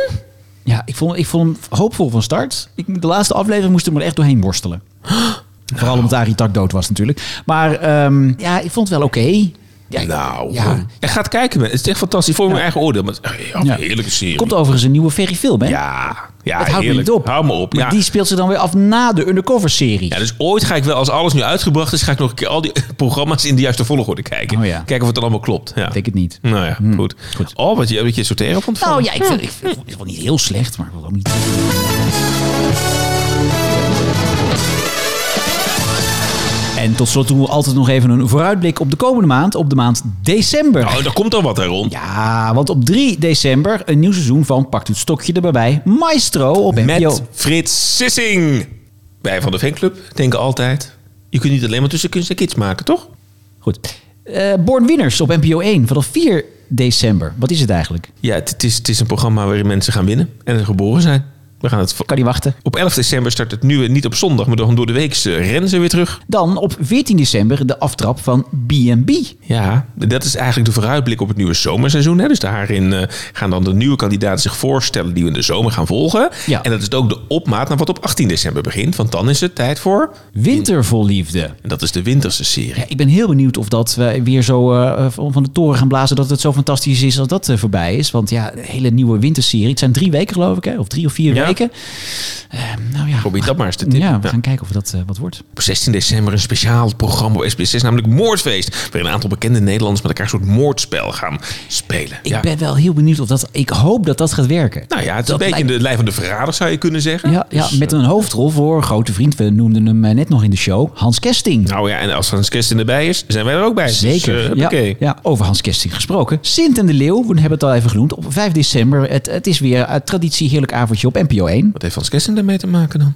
Ja, ik vond, ik vond hem hoopvol van start. Ik, de laatste aflevering moest ik er echt doorheen worstelen. Vooral omdat Arie Tak dood was natuurlijk. Maar ehm, ja, ik vond het wel oké. Ja, Nou, ja. ja. gaat kijken. man. Het is echt fantastisch. Voor mijn eigen oordeel. Maar het is echt een Ja. heerlijke serie. Komt overigens een nieuwe Ferry film, hè? Ja, ja het houdt me niet op. Hou me op. Maar Ja. die speelt zich dan weer af na de Undercover-serie. ja, dus ooit ga ik wel, als alles nu uitgebracht is, ga ik nog een keer al die [laughs] programma's in de juiste volgorde kijken. Oh ja. Kijken of het dan allemaal klopt. Ja. Ik denk het niet. Nou ja, goed. goed. Oh, wat je, wat je sorteren vond van. Nou ja, ik vind, ik vind het wel niet heel slecht, maar ik wil ook niet... En tot slot doen we altijd nog even een vooruitblik op de komende maand, op de maand december. Nou, daar komt al wat, hè, Ron. Ja, want op 3 december een nieuw seizoen van Pakt het stokje erbij. Maestro op NPO. Met Frits Sissing. Wij van de fanclub denken altijd... Je kunt niet alleen maar tussen kunst en kids maken, toch? Goed. Eh Born Winners op NPO 1 vanaf 4 december. Wat is het eigenlijk? Ja, het, het is, het is een programma waarin mensen gaan winnen en er geboren zijn. We gaan het Kan niet wachten. op 11 december start het nieuwe, niet op zondag, maar door de week rennen ze weer terug. Dan op 14 december de aftrap van B&B. Ja, dat is eigenlijk de vooruitblik op het nieuwe zomerseizoen. Hè. Dus daarin eh, gaan dan de nieuwe kandidaten zich voorstellen die we in de zomer gaan volgen. Ja. En dat is ook de opmaat naar wat op 18 december begint. Want dan is het tijd voor... Winter vol liefde. En dat is de winterse serie. Ja, ik ben heel benieuwd of dat we weer zo eh, van de toren gaan blazen dat het zo fantastisch is als dat eh, voorbij is. Want ja, een hele nieuwe winterserie. Het zijn drie weken geloof ik, hè? of drie of vier Ja. weken. Eh, nou ja, Probeer dat maar eens te tippen. ja, we gaan kijken of dat eh, wat wordt. Op 16 december een speciaal programma op SBS6, namelijk Moordfeest. Waarin een aantal bekende Nederlanders met elkaar een soort moordspel gaan spelen. Ik ben wel heel benieuwd of dat. Ik hoop dat dat gaat werken. Nou ja, het is Dat een beetje lijkt- in de lijn van de verrader zou je kunnen zeggen. Ja, ja, Dus, met een hoofdrol voor grote vriend. We noemden hem eh, net nog in de show. Hans Kesting. Nou ja, en als Hans Kerstin erbij is, zijn wij er ook bij. Zeker. Dus, uh, ja, over Hans Kesting gesproken. Sint en de Leeuw, we hebben het al even genoemd. Op 5 december. Het, het is weer een traditie heerlijk avondje op NPO 1. Wat heeft Hans Kerstin daarmee te maken dan?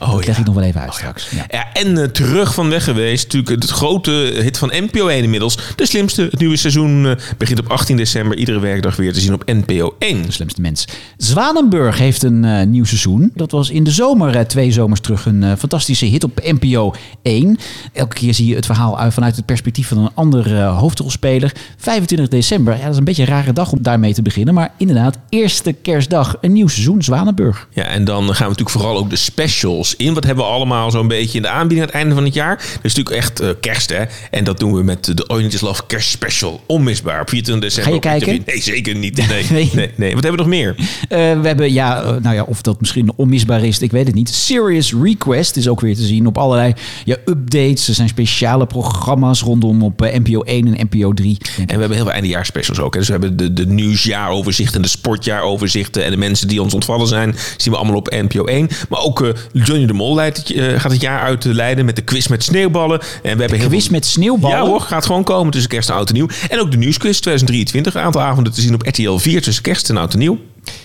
Oh, dat leg ik nog wel even uit straks. Ja. En eh, terug van weg geweest. Natuurlijk het grote hit van NPO 1 inmiddels. De slimste. Het nieuwe seizoen eh, begint op 18 december. Iedere werkdag weer te zien op NPO 1. De slimste mens. Zwanenburg heeft een eh, nieuw seizoen. Dat was in de zomer, twee zomers terug, een fantastische hit op NPO 1. Elke keer zie je het verhaal uit, vanuit het perspectief van een andere hoofdrolspeler. 25 december, ja, dat is een beetje een rare dag om daarmee te beginnen. Maar inderdaad, eerste kerstdag, een nieuw seizoen, Zwanenburg. Ja, en dan gaan we natuurlijk vooral ook de specials in. Wat hebben we allemaal zo'n beetje in de aanbieding aan het einde van het jaar? Dat is natuurlijk echt eh, kerst, hè? En dat doen we met de Is Love kerstspecial. Onmisbaar. Op 24 december. Ga je kijken? Nee, zeker niet. [laughs] Nee, Nee. nee. nee, Wat hebben we nog meer? Eh, we hebben, ja, eh, nou ja, of dat misschien onmisbaar is, ik weet het niet. Serious Request is ook weer te zien op allerlei ja, updates. Er zijn speciale programma's rondom op NPO 1 en NPO 3. En we hebben heel veel eindejaarsspecials ook. Hè. Dus we hebben de, de nieuwsjaaroverzichten en de sportjaaroverzichten. En de mensen die ons ontvallen zijn, zien we allemaal op NPO 1. Maar ook Johnny de Mol leidt het, eh, gaat het jaar uit te leiden met de quiz met sneeuwballen. En we hebben heel Quiz veel... met sneeuwballen. Ja hoor, gaat gewoon komen tussen kerst en oud en nieuw. En ook de nieuwsquiz 2023. Een aantal avonden te zien op RTL 4 tussen kerst en oud en nieuw.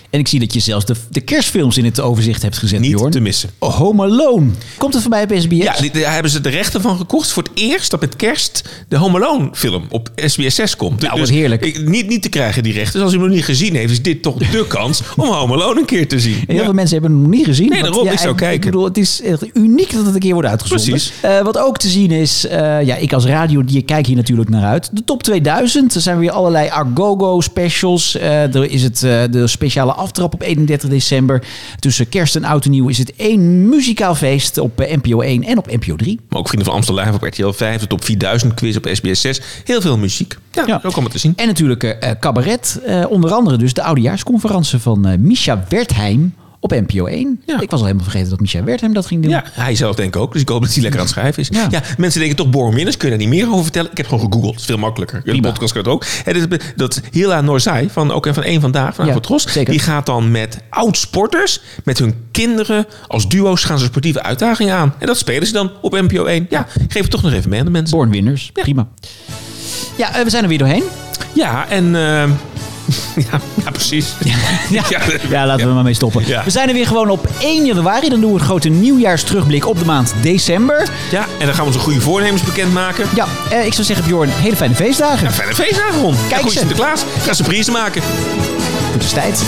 En ik zie dat je zelfs de, de kerstfilms in het overzicht hebt gezet, Niet te missen. Oh, Home Alone. Komt het voorbij op SBS? Ja, die- daar hebben ze de rechten van gekocht. Voor het eerst dat met kerst de Home Alone film op SBS 6 komt. Nou, wat heerlijk. ik- niet, niet te krijgen die rechten. Dus als u hem nog niet gezien heeft, is dit toch de [laughs] kans om Home Alone een keer te zien. En heel veel mensen hebben hem nog niet gezien. Nee, daarom, ik zou Ik kijken. bedoel, het is echt uniek dat het een keer wordt uitgezonden. Precies. Eh, wat ook te zien is, eh, ja, ik als radiodier kijk hier natuurlijk naar uit. De top 2000. Er zijn weer allerlei Argogo specials. Eh, er is het, eh, de speciale aftrap op 31 december. Tussen kerst en oud en nieuw is het één muzikaal feest op eh, NPO 1 en op NPO 3. Maar ook Vrienden van Amstel Live op RTL 5. De top 4000 quiz op SBS 6. Heel veel muziek. Ja, Ja. ook allemaal te zien. En natuurlijk eh, cabaret. Onder andere dus de oudejaarsconferentie van Misha Wertheim op NPO 1. Ja. Ik was al helemaal vergeten dat Michel Wertheim dat ging doen. Ja, hij zelf denk ik ook. Dus ik hoop dat hij lekker aan het schrijven is. Ja. Ja, mensen denken toch Born Winners. Kun je daar niet meer over vertellen? Ik heb gewoon gegoogeld. Het is veel makkelijker. De podcast kan het ook. En dat, dat Hila Noorzai, van, ook van één Vandaag, van Ja. Die gaat dan met oud-sporters, met hun kinderen, als duo's gaan ze sportieve uitdagingen aan. En dat spelen ze dan op NPO 1. Ja, geef het toch nog even mee aan de mensen. Born winners, prima. Ja, eh, we zijn er weer doorheen. Ja, en... ehm, [laughs] ja, ja, precies. [laughs] Ja, ja laten we er maar mee stoppen. We zijn er weer gewoon op 1 januari. Dan doen we een grote nieuwjaarsterugblik op de maand december. Ja, en dan gaan we onze goede voornemens bekendmaken. Ja, eh, ik zou zeggen Bjorn, hele fijne feestdagen. Fijne feestdagen, Ron. Kijk ze. Sinterklaas. Ga surprise maken. Het is tijd.